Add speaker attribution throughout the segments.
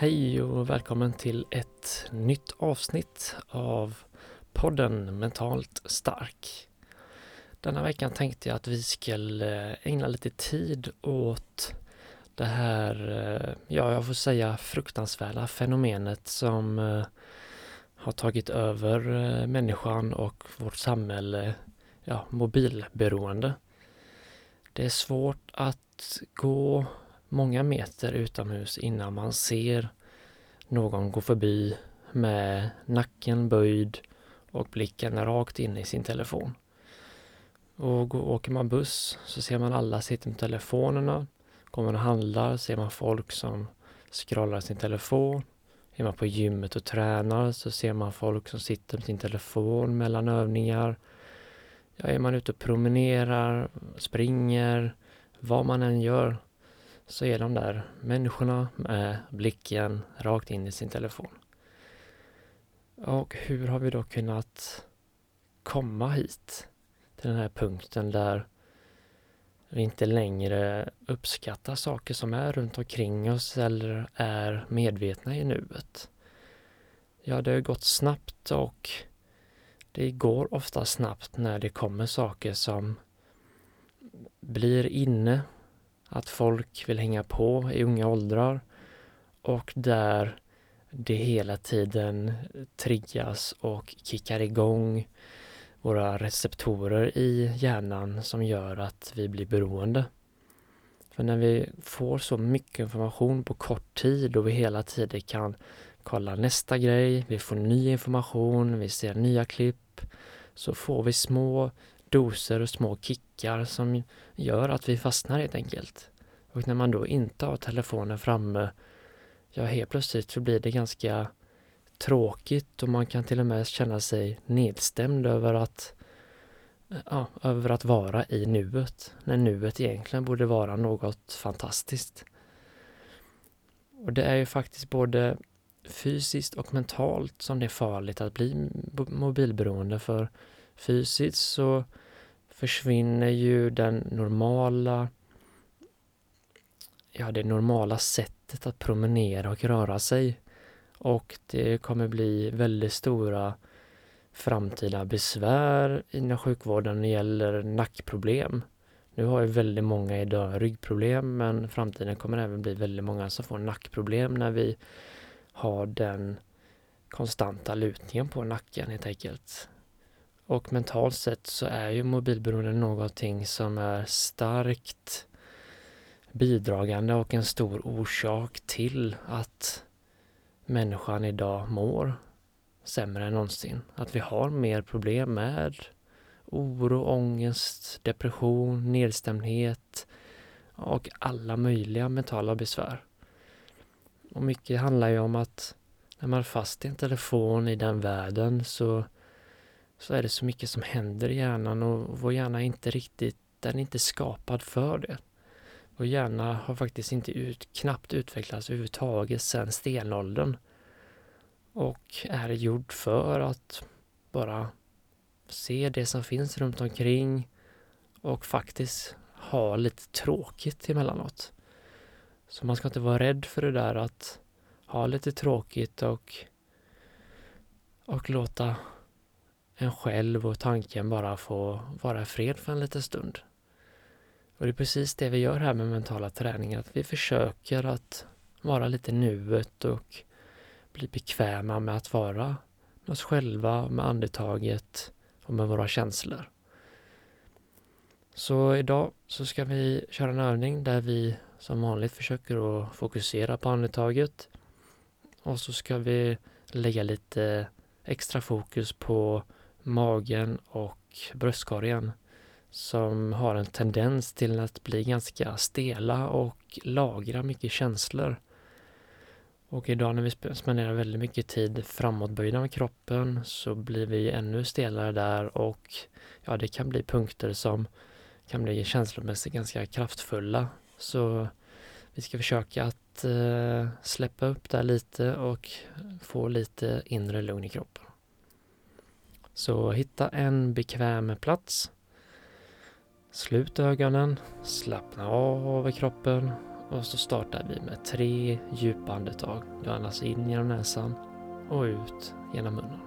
Speaker 1: Hej och välkommen till ett nytt avsnitt av podden Mentalt stark. Denna veckan tänkte jag att vi skulle eh, ägna lite tid åt det här, eh, ja jag får säga fruktansvärda fenomenet som eh, har tagit över människan och vårt samhälle, ja mobilberoende. Det är svårt att gå många meter utomhus innan man ser någon gå förbi med nacken böjd och blicken rakt in i sin telefon. Och åker man buss så ser man alla sitta med telefonerna. Går man och handlar ser man folk som scrollar sin telefon. Är man på gymmet och tränar så ser man folk som sitter med sin telefon mellan övningar. Ja, är man ute och promenerar, springer, vad man än gör så är de där människorna med blicken rakt in i sin telefon. Och hur har vi då kunnat komma hit till den här punkten där vi inte längre uppskattar saker som är runt omkring oss eller är medvetna i nuet. Ja, det har gått snabbt och det går ofta snabbt när det kommer saker som blir inne att folk vill hänga på i unga åldrar och där det hela tiden triggas och kickar igång våra receptorer i hjärnan som gör att vi blir beroende. För när vi får så mycket information på kort tid och vi hela tiden kan kolla nästa grej, vi får ny information, vi ser nya klipp, så får vi små doser och små kickar som gör att vi fastnar helt enkelt. Och när man då inte har telefonen framme, ja helt plötsligt så blir det ganska tråkigt och man kan till och med känna sig nedstämd över att ja, över att vara i nuet, när nuet egentligen borde vara något fantastiskt. Och det är ju faktiskt både fysiskt och mentalt som det är farligt att bli mobilberoende för fysiskt så försvinner ju den normala ja, det normala sättet att promenera och röra sig. Och det kommer bli väldigt stora framtida besvär inom sjukvården när det gäller nackproblem. Nu har ju väldigt många idag ryggproblem men framtiden kommer även bli väldigt många som får nackproblem när vi har den konstanta lutningen på nacken helt enkelt. Och mentalt sett så är ju mobilberoende någonting som är starkt bidragande och en stor orsak till att människan idag mår sämre än någonsin. Att vi har mer problem med oro, ångest, depression, nedstämdhet och alla möjliga mentala besvär. Och mycket handlar ju om att när man är fast i en telefon i den världen så, så är det så mycket som händer i hjärnan och vår hjärna är inte riktigt, den är inte skapad för det. Vår hjärna har faktiskt inte ut, knappt utvecklats överhuvudtaget sedan stenåldern. Och är gjord för att bara se det som finns runt omkring och faktiskt ha lite tråkigt emellanåt. Så man ska inte vara rädd för det där att ha lite tråkigt och, och låta en själv och tanken bara få vara fred för en liten stund. Och det är precis det vi gör här med mentala träningar, att vi försöker att vara lite nuet och bli bekväma med att vara med oss själva, med andetaget och med våra känslor. Så idag så ska vi köra en övning där vi som vanligt försöker att fokusera på andetaget. Och så ska vi lägga lite extra fokus på magen och bröstkorgen som har en tendens till att bli ganska stela och lagra mycket känslor. Och idag när vi spenderar väldigt mycket tid framåtböjda med kroppen så blir vi ännu stelare där och ja, det kan bli punkter som kan bli känslomässigt ganska kraftfulla. Så vi ska försöka att eh, släppa upp där lite och få lite inre lugn i kroppen. Så hitta en bekväm plats. Slut ögonen, slappna av i kroppen och så startar vi med tre djupa andetag. Du andas in genom näsan och ut genom munnen.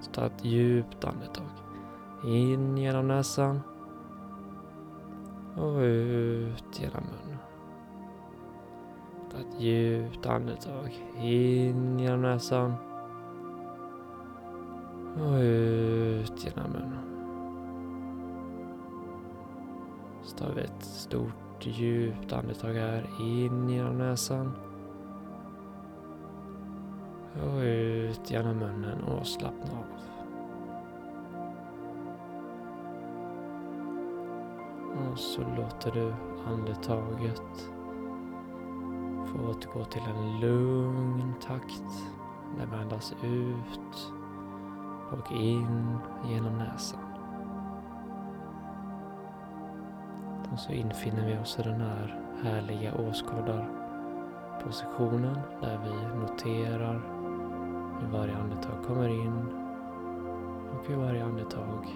Speaker 1: Så ta ett djupt andetag. In genom näsan och ut genom munnen. Ta ett djupt andetag. In genom näsan och ut genom munnen. Så tar vi ett stort djupt andetag här in genom näsan. Och ut genom munnen och slappna av. Och så låter du andetaget få återgå till en lugn takt Det andas ut och in genom näsan. Och så infinner vi oss i den här härliga åskådarpositionen där vi noterar hur varje andetag kommer in och hur varje andetag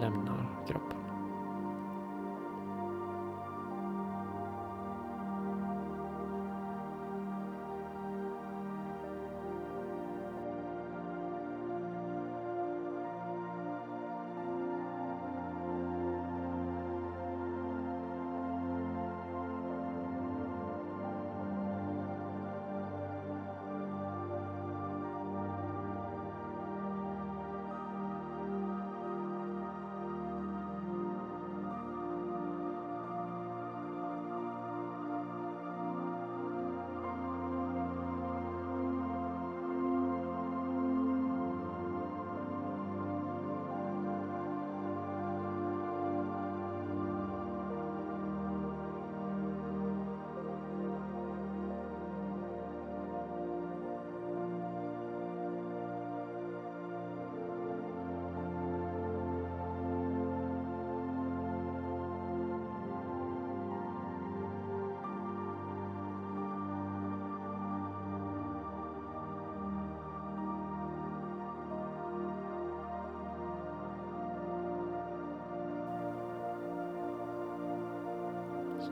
Speaker 1: lämnar kroppen.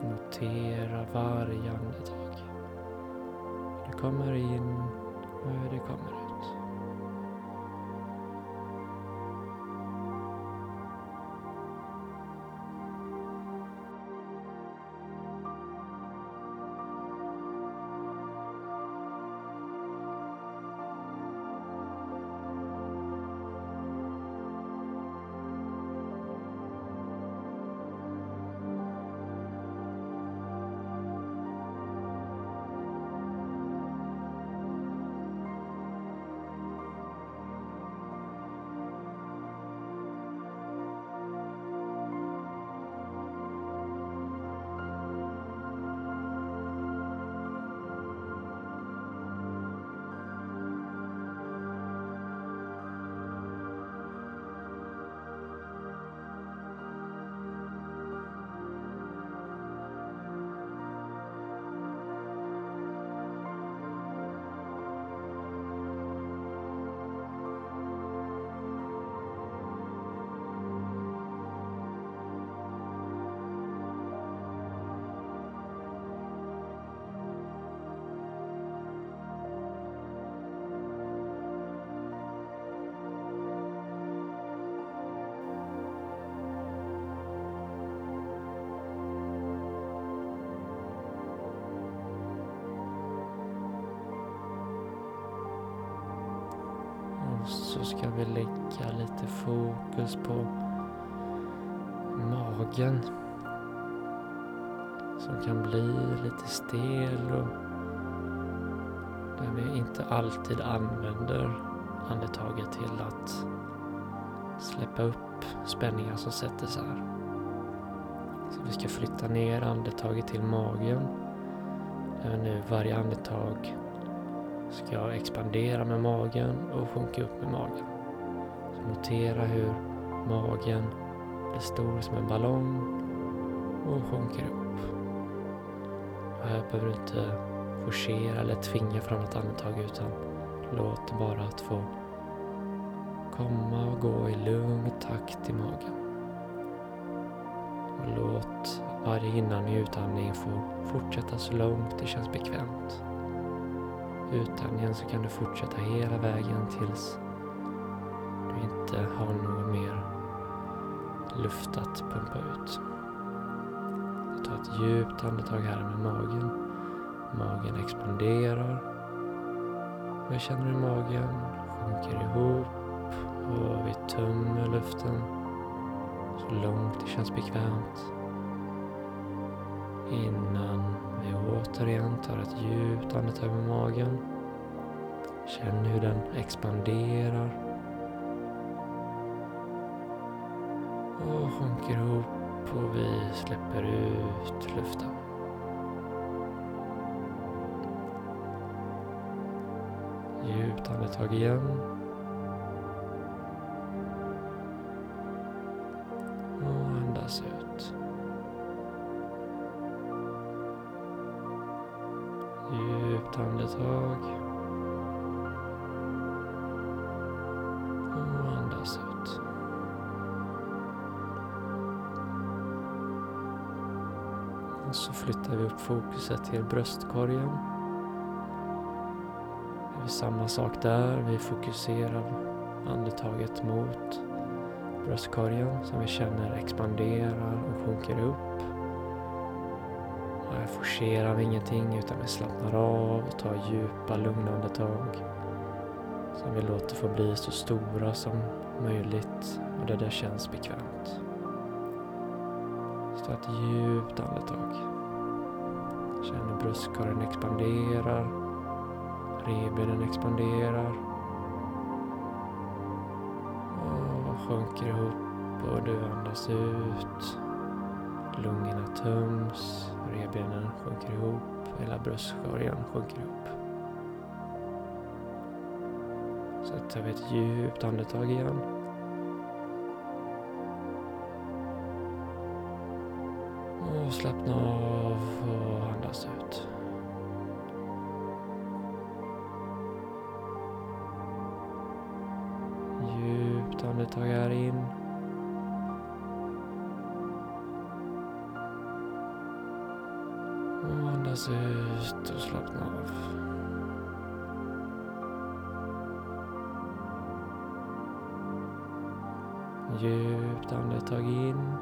Speaker 1: Notera varje andetag. Det kommer in och det kommer ut. Så ska vi lägga lite fokus på magen som kan bli lite stel och där vi inte alltid använder andetaget till att släppa upp spänningar som sätter sig här. Så vi ska flytta ner andetaget till magen. Där nu varje andetag ska expandera med magen och sjunka upp med magen. Så notera hur magen blir stor som en ballong och sjunker upp. Och här behöver du inte forcera eller tvinga fram ett andetag utan låt det bara att få komma och gå i lugn takt i magen. Och låt varje inandning och utandning få fortsätta så långt det känns bekvämt. Utandningen så kan du fortsätta hela vägen tills du inte har något mer luft att pumpa ut. Ta ett djupt andetag här med magen. Magen expanderar. Och jag känner hur magen sjunker ihop och vi tömmer luften så långt det känns bekvämt. Innan återigen tar ett djupt andetag med magen. Känn hur den expanderar. Och sjunker ihop och vi släpper ut luften. Djupt andetag igen. Andetag. Och andas ut. Och så flyttar vi upp fokuset till bröstkorgen. Det är samma sak där. Vi fokuserar andetaget mot bröstkorgen som vi känner expanderar och sjunker upp. Forcerar vi ingenting utan vi slappnar av och tar djupa lugna andetag som vi låter få bli så stora som möjligt och där det känns bekvämt. Så ta ett djupt andetag. Känn hur bröstkorgen expanderar, revbenen expanderar och sjunker ihop och du andas ut. Lungorna töms, revbenen sjunker ihop, hela bröstkorgen sjunker ihop. Så tar vi ett djupt andetag igen. Och slappna av och andas ut. Djupt andetag här in. Och andas ut och slappna av. Djupt andetag in.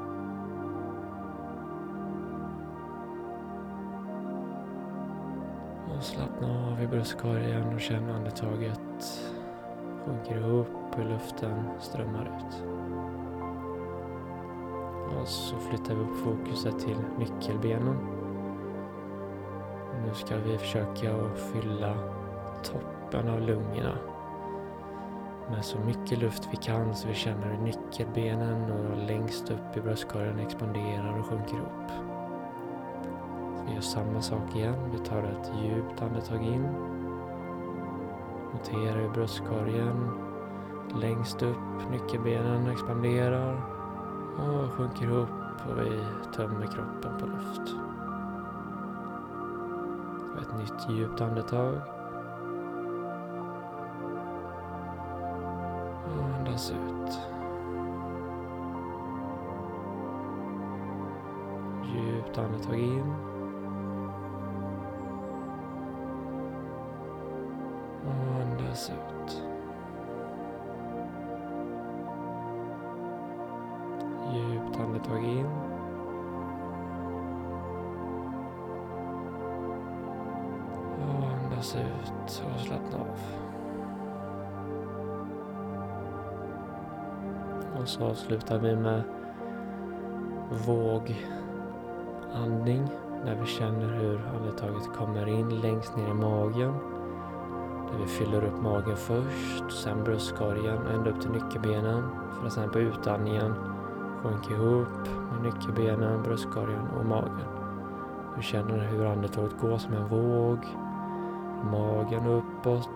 Speaker 1: Och slappna av i bröstkorgen och känn andetaget sjunker upp och luften strömmar ut. Och så flyttar vi upp fokuset till nyckelbenen. Nu ska vi försöka att fylla toppen av lungorna med så mycket luft vi kan så vi känner hur nyckelbenen och längst upp i bröstkorgen expanderar och sjunker upp. Vi gör samma sak igen. Vi tar ett djupt andetag in. Notera hur bröstkorgen längst upp, nyckelbenen expanderar och sjunker ihop och vi tömmer kroppen på luft. Ett nytt djupt andetag. Och andas ut. Djupt andetag in. Och andas ut. Ut och slappna av. Och så avslutar vi med vågandning. Där vi känner hur andetaget kommer in längst ner i magen. Där vi fyller upp magen först, sen bröstkorgen ända upp till nyckelbenen för att sen på utandningen sjunka ihop med nyckelbenen, bröstkorgen och magen. Du känner hur andetaget går som en våg. Magen uppåt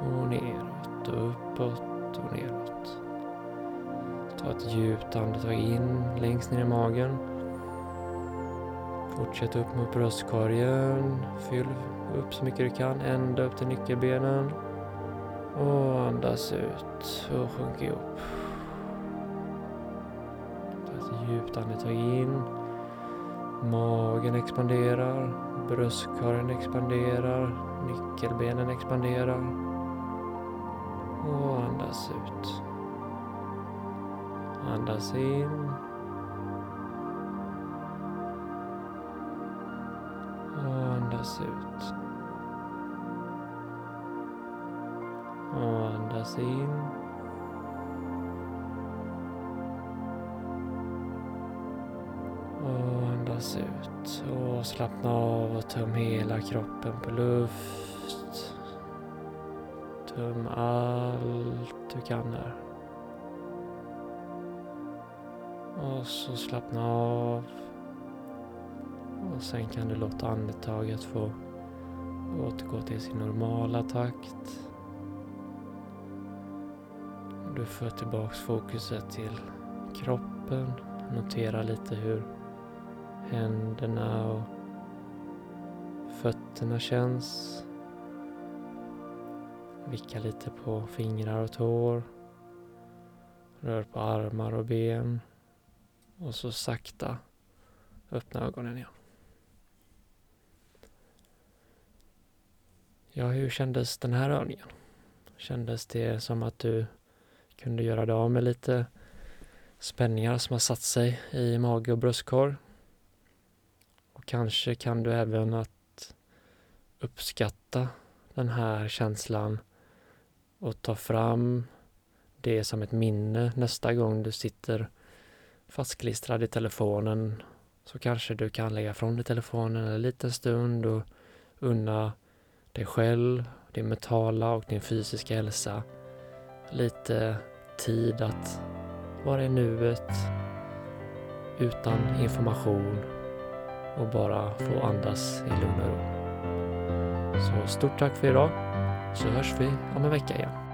Speaker 1: och neråt och uppåt och neråt. Ta ett djupt andetag in längst ner i magen. Fortsätt upp mot bröstkorgen. Fyll upp så mycket du kan, ända upp till nyckelbenen. Och andas ut och sjunk ihop. Ta ett djupt andetag in. Magen expanderar, bröstkorgen expanderar, nyckelbenen expanderar. Och andas ut. Andas in. Och andas ut. Och andas in. Och andas ut. Och slappna av och töm hela kroppen på luft. Töm allt du kan där. Och så slappna av. Och sen kan du låta andetaget få återgå till sin normala takt. Du för tillbaks fokuset till kroppen. Notera lite hur händerna och fötterna känns. Vicka lite på fingrar och tår. Rör på armar och ben. Och så sakta öppna ögonen igen. Ja, hur kändes den här övningen? Kändes det som att du kunde göra dig av med lite spänningar som har satt sig i mage och bröstkorg? Kanske kan du även att uppskatta den här känslan och ta fram det som ett minne nästa gång du sitter fastklistrad i telefonen. Så kanske du kan lägga från dig telefonen en liten stund och unna dig själv, din mentala och din fysiska hälsa lite tid att vara i nuet utan information och bara få andas i lugn och ro. Så stort tack för idag så hörs vi om en vecka igen.